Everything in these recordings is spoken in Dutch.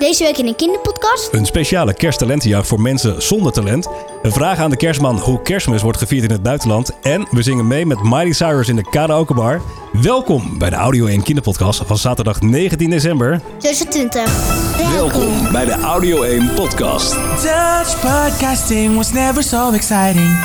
Deze week in een kinderpodcast. Een speciale kersttalentenjacht voor mensen zonder talent. Een vraag aan de kerstman hoe kerstmis wordt gevierd in het buitenland. En we zingen mee met Miley Cyrus in de Karaoke Bar. Welkom bij de Audio 1 Kinderpodcast van zaterdag 19 december. 2020. Welkom bij de Audio 1 Podcast. Dutch podcasting was never so exciting.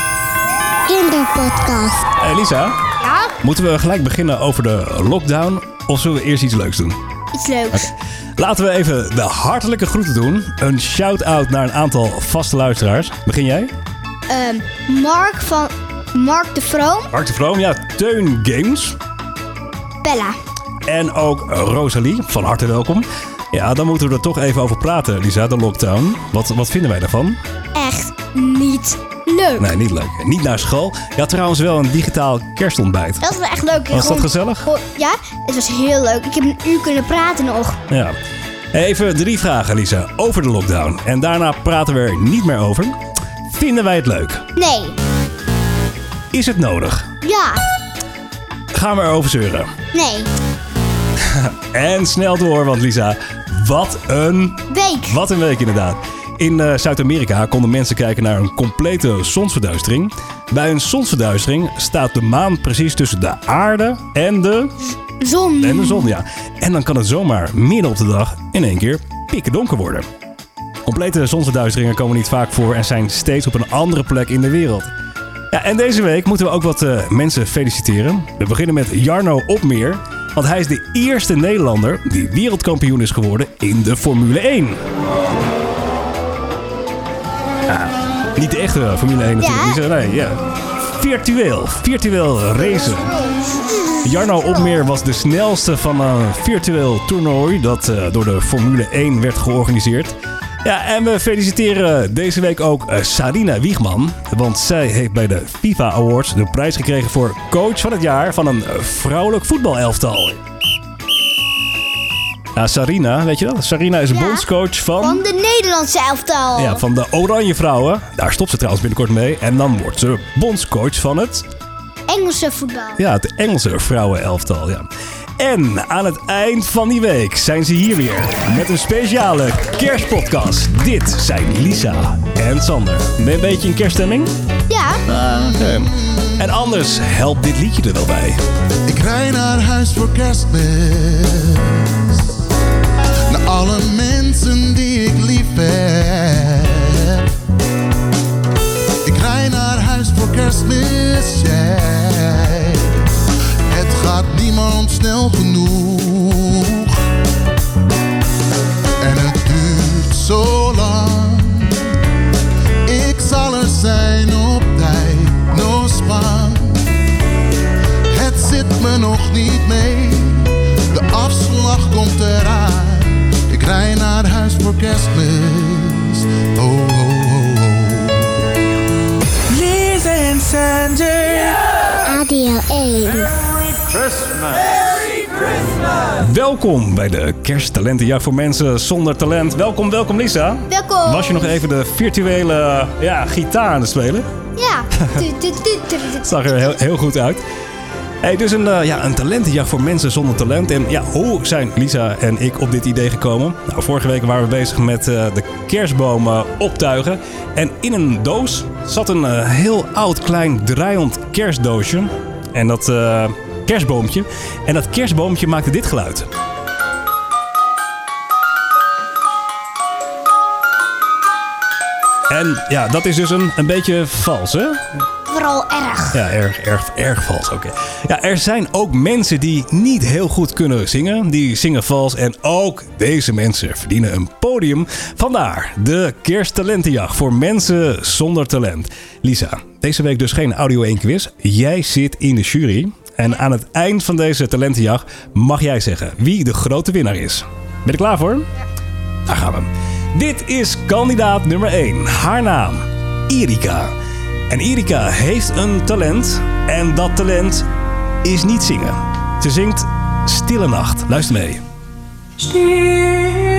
Kinderpodcast. Hey Lisa, Ja, moeten we gelijk beginnen over de lockdown? Of zullen we eerst iets leuks doen? iets leuks. Laten we even de hartelijke groeten doen. Een shout-out naar een aantal vaste luisteraars. Begin jij? Ehm, Mark van Mark de Vroom. Mark de Vroom, ja, Teun Games. Bella. En ook Rosalie, van harte welkom. Ja, dan moeten we er toch even over praten, Lisa, de lockdown. Wat, wat vinden wij daarvan? Echt niet leuk. Nee, niet leuk. Niet naar school. Ja, trouwens wel een digitaal kerstontbijt. Dat was echt leuk. Was dat gezellig? ja, het was heel leuk. Ik heb een uur kunnen praten nog. Ja. Even drie vragen, Lisa, over de lockdown. En daarna praten we er niet meer over. Vinden wij het leuk? Nee. Is het nodig? Ja. Gaan we erover zeuren? Nee. En snel door, want Lisa, wat een Week. Wat een week inderdaad. In eh, Zuid-Amerika konden mensen kijken naar een complete zonsverduistering. Bij een zonsverduistering staat de maan precies tussen de aarde en de, Zon. en de zon. Ja. En dan kan het zomaar midden op de dag in één keer pikken donker worden. Complete zonsverduisteringen komen niet vaak voor en zijn steeds op een andere plek in de wereld. Ja, en deze week moeten we ook wat eh, mensen feliciteren. We beginnen met Jarno Opmeer, want hij is de eerste Nederlander die wereldkampioen is geworden in de Formule 1. Niet de echte Formule 1 natuurlijk. Ja. Nee, ja. Virtueel, virtueel racen. Jarno Opmeer was de snelste van een virtueel toernooi dat eh, door de Formule 1 werd georganiseerd. Ja, en we feliciteren deze week ook eh, Sarina Wiegman. Want zij heeft bij de FIFA Awards de prijs gekregen voor coach van het jaar van een vrouwelijk voetbalelftal. Sarina, weet je dat? Sarina is Ja. bondscoach van... Van de Nederlandse elftal. Ja, van de Oranje Vrouwen. Daar stopt ze trouwens binnenkort mee. En dan wordt ze bondscoach van het Engelse voetbal. ja, het Engelse vrouwenelftal, ja. En aan het eind van die week zijn ze hier weer met een speciale kerstpodcast. Dit zijn Lisa en Sander. Ben je een beetje in kerststemming? Ja. Oké. En anders helpt dit liedje er wel bij. Ik rij naar huis voor kerstmis. Naar alle Welkom bij de kersttalentenjacht voor mensen zonder talent. Welkom, welkom Lisa. Welkom. Was je nog even de virtuele ja, gitaar aan het spelen? Ja. Het zag er heel, heel goed uit. Hey, dus een, eh, ja, een talentenjacht voor mensen zonder talent. En ja, hoe zijn Lisa en ik op dit idee gekomen? Nou, vorige week waren we bezig met eh, de kerstbomen optuigen. En in een doos zat een eh, heel oud klein draaiend kerstdoosje. En dat kerstboompje. En dat kerstboompje maakte dit geluid. En ja, dat is dus een, een beetje vals, hè? Vooral erg. Ja, erg, erg, erg vals. Oké. Ja, er zijn ook mensen die niet heel goed kunnen zingen. Die zingen vals. En ook deze mensen verdienen een podium. Vandaar de kersttalentenjacht voor mensen zonder talent. Lisa, deze week dus geen Audio 1 quiz. Jij zit in de jury. En aan het eind van deze talentenjacht mag jij zeggen wie de grote winnaar is. Ben je er klaar voor? Daar gaan we. Dit is kandidaat nummer 1. Haar naam, Erika. En Erika heeft een talent. En dat talent is niet zingen. Ze zingt Stille Nacht. Luister mee. Stille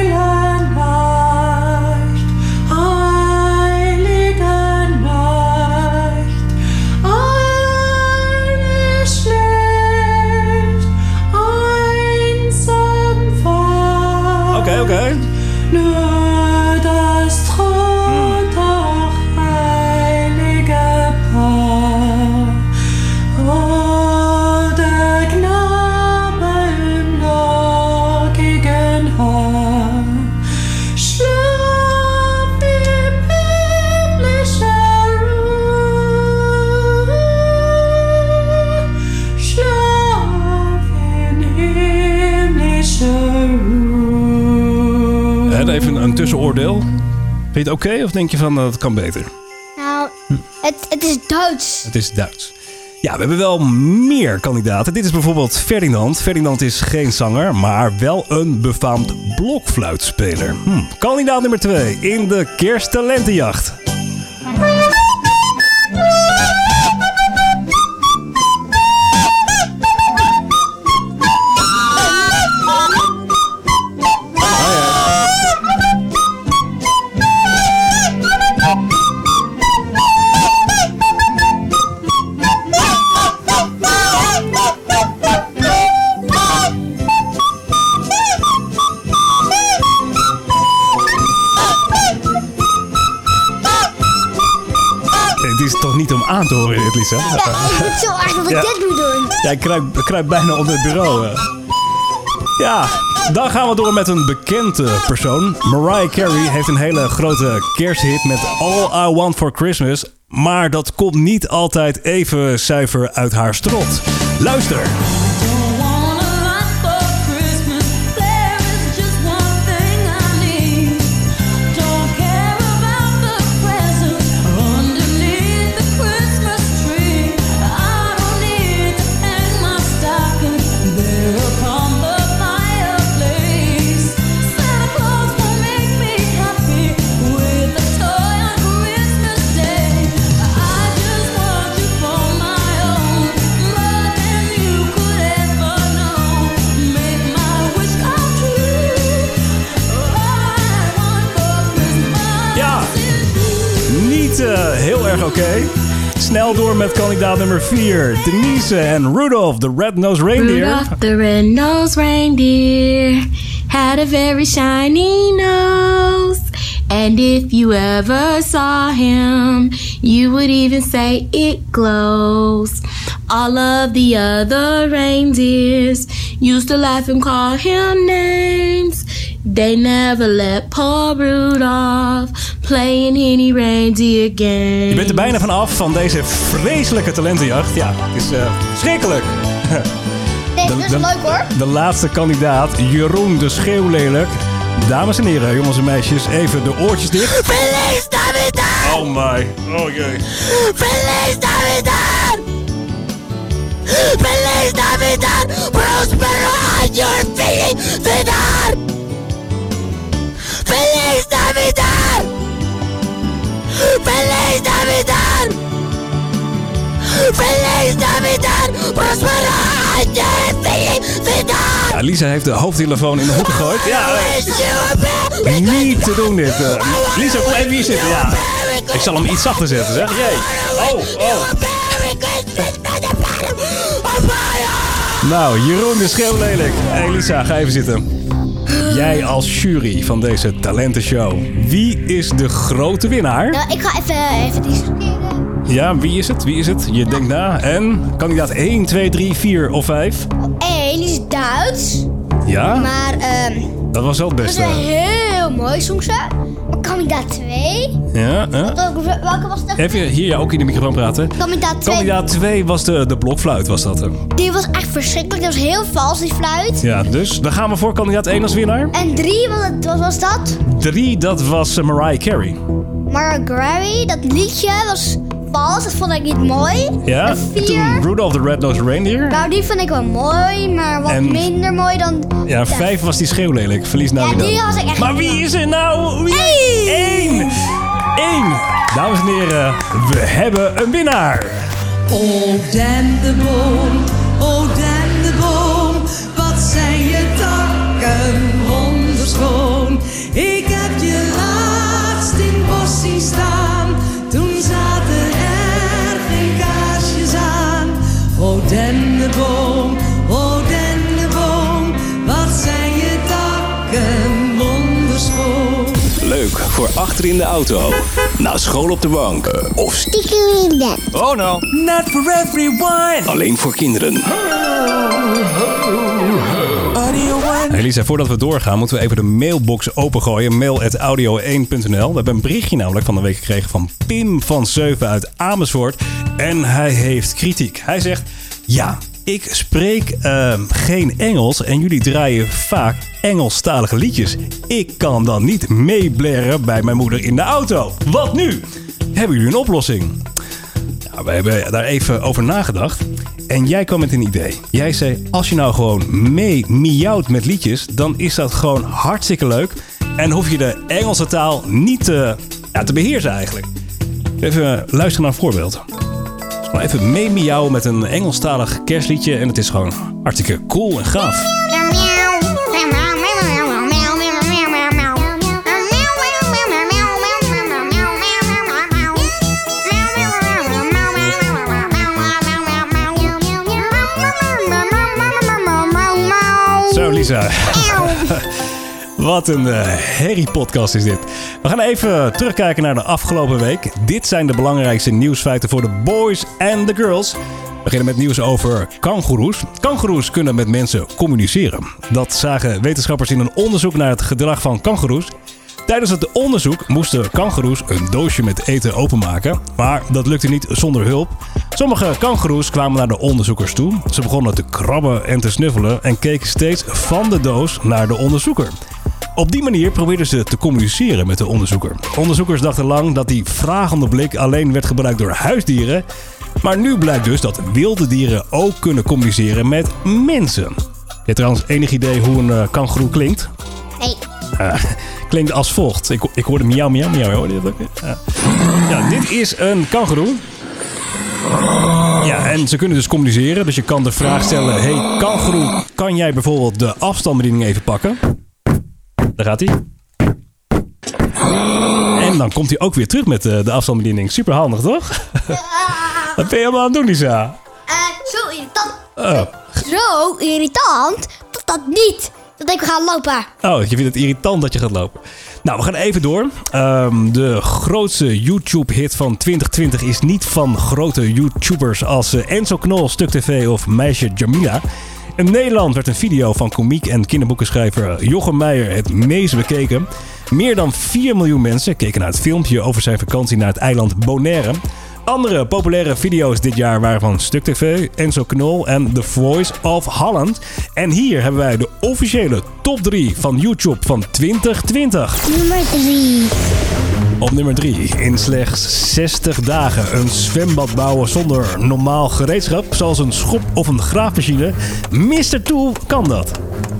een tussenoordeel. Vind je het oké of denk je van dat kan beter? Nou, het, het is Duits. Het is Duits. Ja, we hebben wel meer kandidaten. Dit is bijvoorbeeld Ferdinand. Ferdinand is geen zanger, maar wel een befaamd blokfluitspeler. Hm. Kandidaat nummer 2 in de Kersttalentenjacht. Toch niet om aan te horen, dit, Lisa? Ja, ik vind het zo erg dat ik Ja. dit moet doen. Jij kruipt, kruipt bijna onder het bureau. Ja, dan gaan we door met een bekende persoon. Mariah Carey heeft een hele grote kersthit met All I Want For Christmas. Maar dat komt niet altijd even zuiver uit haar strot. Luister. Oké. Snel door met kandidaat nummer 4. Denise en Rudolph, the Red-Nosed Reindeer. Rudolph the red-nosed reindeer had a very shiny nose. And if you ever saw him, you would even say it glows. All of the other reindeers used to laugh and call him names. They never let poor Rudolph play in any reindeer game. Je bent er bijna van af van deze vreselijke talentenjacht. Ja, het is eh schrikkelijk. Nee, dat is de, leuk hoor. de laatste kandidaat, Jeroen de Schreeuwlelijk. Dames en heren, jongens en meisjes, even de oortjes dicht. Feliz Navidad! Oh my, oh jee. Feliz Navidad! Feliz Navidad! Prospero año felicidad! Feliz Feliz Navidad! Prospero año felicidad! Ja, Lisa heeft de hoofdtelefoon in de hoek gegooid. Ja, merry niet te doen dit. eh. Lisa, even hier zitten. Ja. Ik zal hem iets zachter zetten, zeg. Jee. Oh, oh. Nou, Jeroen de Schreeuwlelijk. Hé hey Lisa, ga even zitten. Jij als jury van deze talentenshow. Wie is de grote winnaar? Nou, ik ga even, even discussiëren. Ja, wie is het? Wie is het? Je denkt na. En kandidaat 1, 2, 3, 4 of 5? Eén is Duits, Ja, maar ehm dat was wel het dat is beste. wel heel mooi. Maar kandidaat 2, Ja, hè? welke was dat? Even hier ja, ook in de microfoon praten. Kandidaat 2, Kandidaat 2 was de, de blokfluit, was dat. die was echt verschrikkelijk. Dat was heel vals, die fluit. Ja, dus dan gaan we voor kandidaat 1 als winnaar. En 3, wat, wat was dat? 3, dat was eh, Mariah Carey. Mariah Carey, dat liedje was dat vond ik niet mooi. Ja, En toen 4, Rudolph the Red-Nosed Reindeer. nou die vond ik wel mooi, maar wat En- minder mooi dan... Ja, 5 was die schreeuwlelijk. Verlies nou Ja, weer die was ik echt Maar wie is er nou? Wie? Eén! Eén! Dames en heren, we hebben een winnaar. Oh, den de boom, in de auto, na school op de bank of Stiekem in bed. Oh no, Not for everyone. alleen voor kinderen. Audio One. Hey Lisa, voordat we doorgaan moeten we even de mailbox opengooien. Mail.audio1.nl. We hebben een berichtje namelijk van de week gekregen van Pim van Zeuven uit Amersfoort. En hij heeft kritiek. Hij zegt, ja, ik spreek ehm, geen Engels en jullie draaien vaak Engelstalige liedjes. Ik kan dan niet meeblaren bij mijn moeder in de auto. Wat nu? Hebben jullie een oplossing? Nou, we hebben daar even over nagedacht. En jij kwam met een idee. Jij zei, als je nou gewoon mee miauwt met liedjes, dan is dat gewoon hartstikke leuk. En hoef je de Engelse taal niet te, ja, te beheersen eigenlijk. Even luisteren naar een voorbeeld. Gewoon even mee miauwen met een Engelstalig kerstliedje. En het is gewoon hartstikke cool en gaaf. Zo Lisa, wat een eh herrie-podcast is dit. We gaan even terugkijken naar de afgelopen week. Dit zijn de belangrijkste nieuwsfeiten voor de boys en de girls. We beginnen met nieuws over kangoeroes. Kangoeroes kunnen met mensen communiceren. Dat zagen wetenschappers in een onderzoek naar het gedrag van kangoeroes. Tijdens het onderzoek moesten kangoeroes een doosje met eten openmaken. Maar dat lukte niet zonder hulp. Sommige kangoeroes kwamen naar de onderzoekers toe. Ze begonnen te krabben en te snuffelen en keken steeds van de doos naar de onderzoeker. Op die manier probeerden ze te communiceren met de onderzoeker. Onderzoekers dachten lang dat die vragende blik alleen werd gebruikt door huisdieren. Maar nu blijkt dus dat wilde dieren ook kunnen communiceren met mensen. Heb je trouwens enig idee hoe een uh, kangoeroe klinkt? Nee. Eh, klinkt als volgt. Ik, ik hoorde miauw, miauw, miauw. Hoorde je dat ook? Ja. ja, dit is een kangoeroe. Ja, en ze kunnen dus communiceren. Dus je kan de vraag stellen... Hey kangoeroe, kan jij bijvoorbeeld de afstandsbediening even pakken? Daar gaat hij. En dan komt hij ook weer terug met eh, de afstandsbediening. Super handig, toch? Wat ben je allemaal aan het doen, Lisa? Eh, zo irritant. Oh. Zo irritant dat dat niet. Dat ik ga lopen. Oh, je vindt het irritant dat je gaat lopen. Nou, we gaan even door. Ehm, de grootste YouTube-hit van 2020 is niet van grote YouTubers als eh, Enzo Knol, Stuk TV of Meisje Jamila. In Nederland werd een video van komiek en kinderboekenschrijver Jochem Meijer het meest bekeken. Meer dan 4 miljoen mensen keken naar het filmpje over zijn vakantie naar het eiland Bonaire. Andere populaire video's dit jaar waren van Stuk TV, Enzo Knol en The Voice of Holland. En hier hebben wij de officiële top 3 van YouTube van 2020. Nummer 3. Op nummer 3. In slechts 60 dagen een zwembad bouwen zonder normaal gereedschap, zoals een schop of een graafmachine. Mr. Tool kan dat.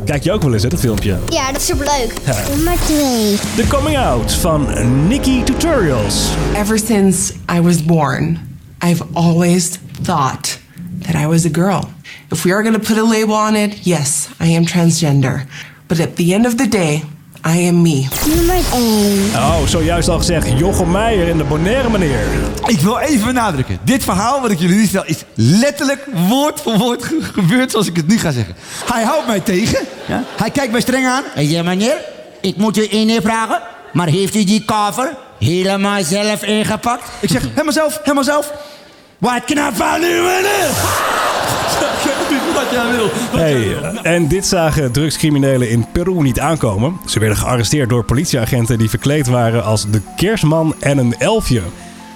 Kijk je ook wel eens, hè, dat filmpje? Ja, dat is superleuk. Nummer 2. De Coming Out van Nikki Tutorials. Ever since I was born, I've always thought that I was a girl. If we are going to put a label on it, yes, I am transgender. But at the end of the day, I am me. Nummer 1. Oh, zojuist al gezegd, Jochem Meijer in de Bonaire meneer. Ik wil even benadrukken. Dit verhaal wat ik jullie nu vertel is letterlijk woord voor woord ge- gebeurd zoals ik het nu ga zeggen. Hij houdt mij tegen. Ja? Hij kijkt mij streng aan. Hij zegt, meneer, ik moet u één ding vragen. Maar heeft u die cover helemaal zelf ingepakt? Ik zeg, helemaal zelf, helemaal zelf. Wat knap van u, meneer! Wat jij wil. Hey, en dit zagen drugscriminelen in Peru niet aankomen. Ze werden gearresteerd door politieagenten die verkleed waren als de kerstman en een elfje.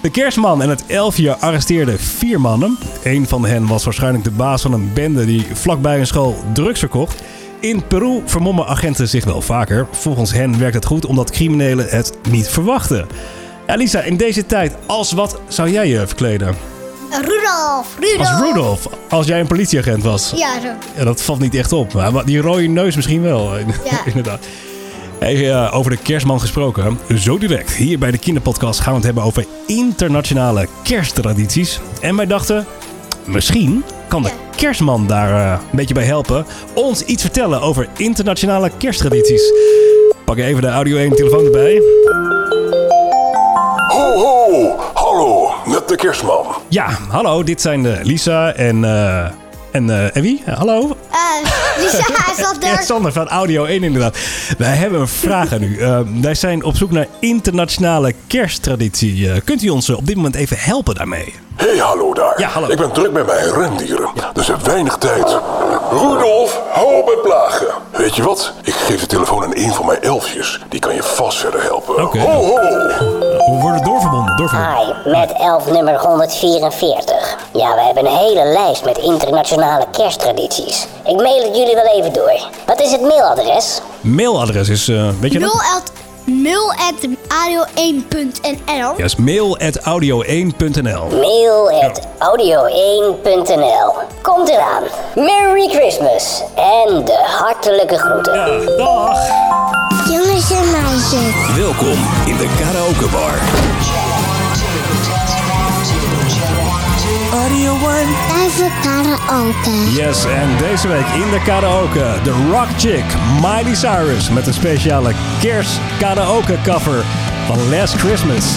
De kerstman en het elfje arresteerden vier mannen. Een van hen was waarschijnlijk de baas van een bende die vlakbij een school drugs verkocht. In Peru vermommen agenten zich wel vaker. Volgens hen werkt het goed omdat criminelen het niet verwachten. Ja, Lisa, in deze tijd, als wat zou jij je verkleden? Rudolf. Rudolf. Als Rudolf, als jij een politieagent was. Ja, zo. Ja, dat valt niet echt op. Maar die rode neus misschien wel. Ja. Inderdaad. Hey, eh, over de kerstman gesproken. Zo direct. Hier bij de Kinderpodcast gaan we het hebben over internationale kersttradities. En wij dachten, misschien kan de Ja. kerstman daar eh, een beetje bij helpen. Ons iets vertellen over internationale kersttradities. Pak even de audio 1 telefoon erbij. Ho ho, de kerstman. Ja, hallo. Dit zijn eh, Lisa en... eh, en, eh, en wie? Hallo? Eh, Ja, is Ja, er? Sander van Audio 1 inderdaad. Wij hebben een vraag aan u. Eh, wij zijn op zoek naar internationale kersttraditie. Kunt u ons op dit moment even helpen daarmee? Hey, hallo daar. Ja, hallo. Ik ben druk met mijn rendieren. Dus heb weinig tijd. Rudolf, hou op met plagen. Weet je wat? Ik geef de telefoon aan een van mijn elfjes. Die kan je vast verder helpen. Oké. Ho, ho. We worden doorverbonden. Hi, met elf nummer 144. Ja, we hebben een hele lijst met internationale kersttradities. Ik mail het jullie wel even door. Wat is het mailadres? Mailadres is, eh, weet je dat? 0 at, 0 at radio1.nl. Ja, is mail at audio1.nl. Mail at audio1.nl. Komt eraan. Merry Christmas en de hartelijke groeten. Ja, dag. Jongens en meisjes. Welkom in de karaoke One. Voor karaoke. Yes, en deze week in de karaoke de rock chick Miley Cyrus met een speciale kerst karaoke cover van Last Christmas.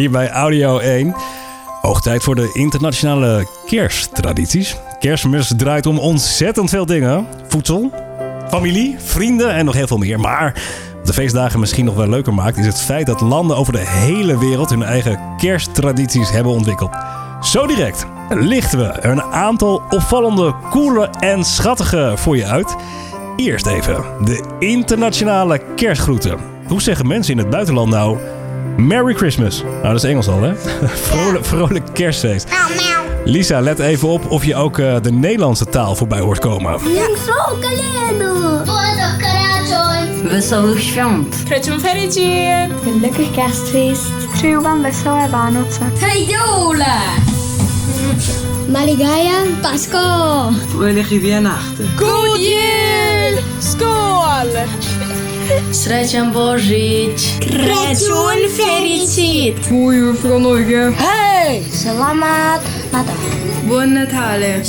Hier bij Audio 1. Hoog tijd voor de internationale kersttradities. Kerstmis draait om ontzettend veel dingen. Voedsel, familie, vrienden en nog heel veel meer. Maar wat de feestdagen misschien nog wel leuker maakt... is het feit dat landen over de hele wereld hun eigen kersttradities hebben ontwikkeld. Zo direct lichten we een aantal opvallende, coole en schattige voor je uit. Eerst even de internationale kerstgroeten. Hoe zeggen mensen in het buitenland nou... Merry Christmas. Nou, dat is Engels al, hè? Vrolijk, vrolijk kerstfeest. Lisa, let even op of je ook eh, de Nederlandse taal voorbij hoort komen. Wesołych świąt. Ferici. Gelukkig kerstfeest. Přeju wesołé Vánoce. Hey Jola! Maligaya, Pasco. Fröhliche Weihnachten. God jul! Srećan Božić. Krečun Fericit. Från Norge. Hey! Selamat Natal. Buon Natale.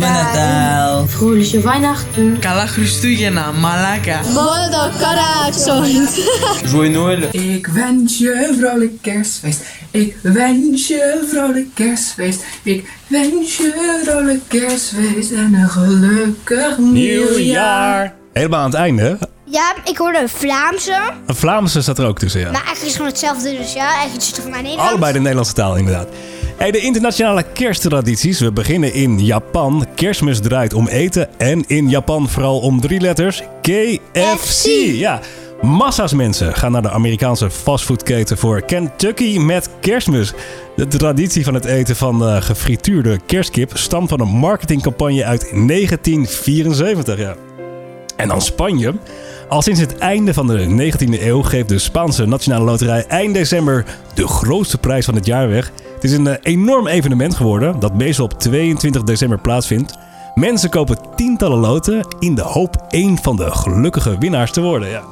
Natal. Vrolijke Weihnachten. Kala Christugena, Malaga. Boldog Karacsony. Joyeux Noël. Ik wens je een vrolijk kerstfeest. Ik wens je een vrolijk kerstfeest. Ik wens je een vrolijk kerstfeest en een gelukkig nieuwjaar. Helemaal aan het einde. hè? Ja, ik hoorde een Vlaamse. Een Vlaamse staat er ook tussen, ja. Maar eigenlijk is het gewoon hetzelfde, dus ja, eigenlijk is het van mijn Nederlands. Allebei de Nederlandse taal, inderdaad. Hey, de internationale kersttradities. We beginnen in Japan. Kerstmis draait om eten. En in Japan vooral om drie letters. KFC. Ja. Massa's mensen gaan naar de Amerikaanse fastfoodketen voor Kentucky met kerstmis. De traditie van het eten van eh, gefrituurde kerstkip stamt van een marketingcampagne uit 1974. Ja. En dan Spanje. Al sinds het einde van de 19e eeuw geeft de Spaanse Nationale Loterij eind december de grootste prijs van het jaar weg. Het is een eh, enorm evenement geworden dat meestal op 22 december plaatsvindt. Mensen kopen tientallen loten in de hoop één van de gelukkige winnaars te worden. Ja.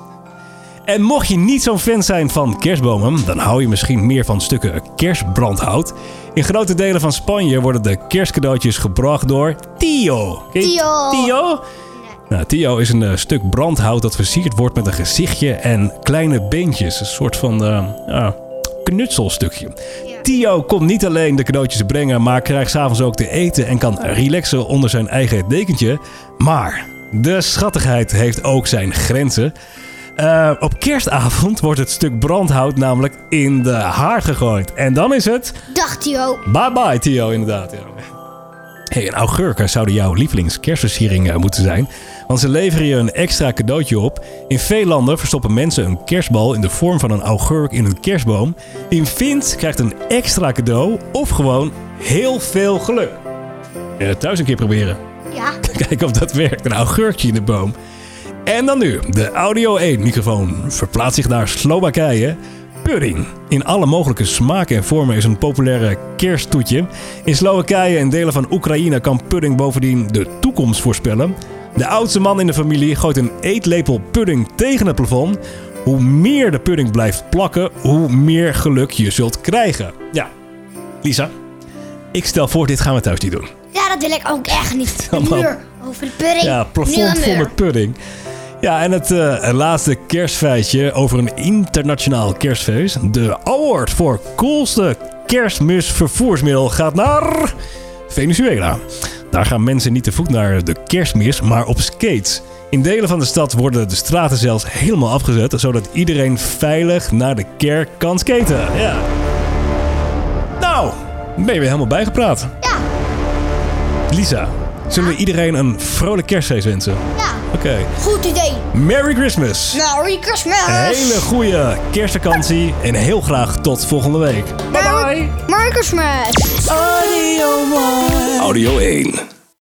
En mocht je niet zo'n fan zijn van kerstbomen, dan hou je misschien meer van stukken kerstbrandhout. In grote delen van Spanje worden de kerstcadeautjes gebracht door Tio. Tio? Nou, Tio is een eh, stuk brandhout dat versierd wordt met een gezichtje en kleine beentjes. Een soort van eh, ja, knutselstukje. Tio komt niet alleen de cadeautjes brengen, maar krijgt s'avonds ook te eten en kan relaxen onder zijn eigen dekentje. Maar de schattigheid heeft ook zijn grenzen. Eh, op kerstavond wordt het stuk brandhout namelijk in de haard gegooid. En dan is het Dag Tio. bye bye Tio inderdaad. Ja. Hey, een augurken zouden jouw lievelingskerstversiering moeten zijn. Want ze leveren je een extra cadeautje op. In veel landen verstoppen mensen een kerstbal in de vorm van een augurk in een kerstboom. Wie hem vindt, krijgt een extra cadeau of gewoon heel veel geluk. Eh, thuis een keer proberen. Ja. Kijken of dat werkt. Een augurkje in de boom. En dan nu, de Audio 1 microfoon verplaatst zich naar Slowakije. Pudding. In alle mogelijke smaken en vormen is een populaire kersttoetje. In Slowakije en delen van Oekraïne kan pudding bovendien de toekomst voorspellen. De oudste man in de familie gooit een eetlepel pudding tegen het plafond. Hoe meer de pudding blijft plakken, hoe meer geluk je zult krijgen. Ja, Lisa, ik stel voor, dit gaan we thuis niet doen. Ja, dat wil ik ook echt niet. De muur over de pudding. Ja, plafond vol met pudding. Ja, en het eh, laatste kerstfeitje over een internationaal kerstfeest. De award voor coolste kerstmisvervoersmiddel gaat naar Venezuela. Daar gaan mensen niet te voet naar de kerstmis, maar op skates. In delen van de stad worden de straten zelfs helemaal afgezet, zodat iedereen veilig naar de kerk kan skaten. Ja. Nou, ben je weer helemaal bijgepraat. Ja. Lisa, zullen we iedereen een vrolijk kerstfeest wensen? Ja. Oké. Goed idee. Merry Christmas! Merry Christmas. Een hele goede kerstvakantie en heel graag tot volgende week. Bye bye. Merry Christmas. Audio 1.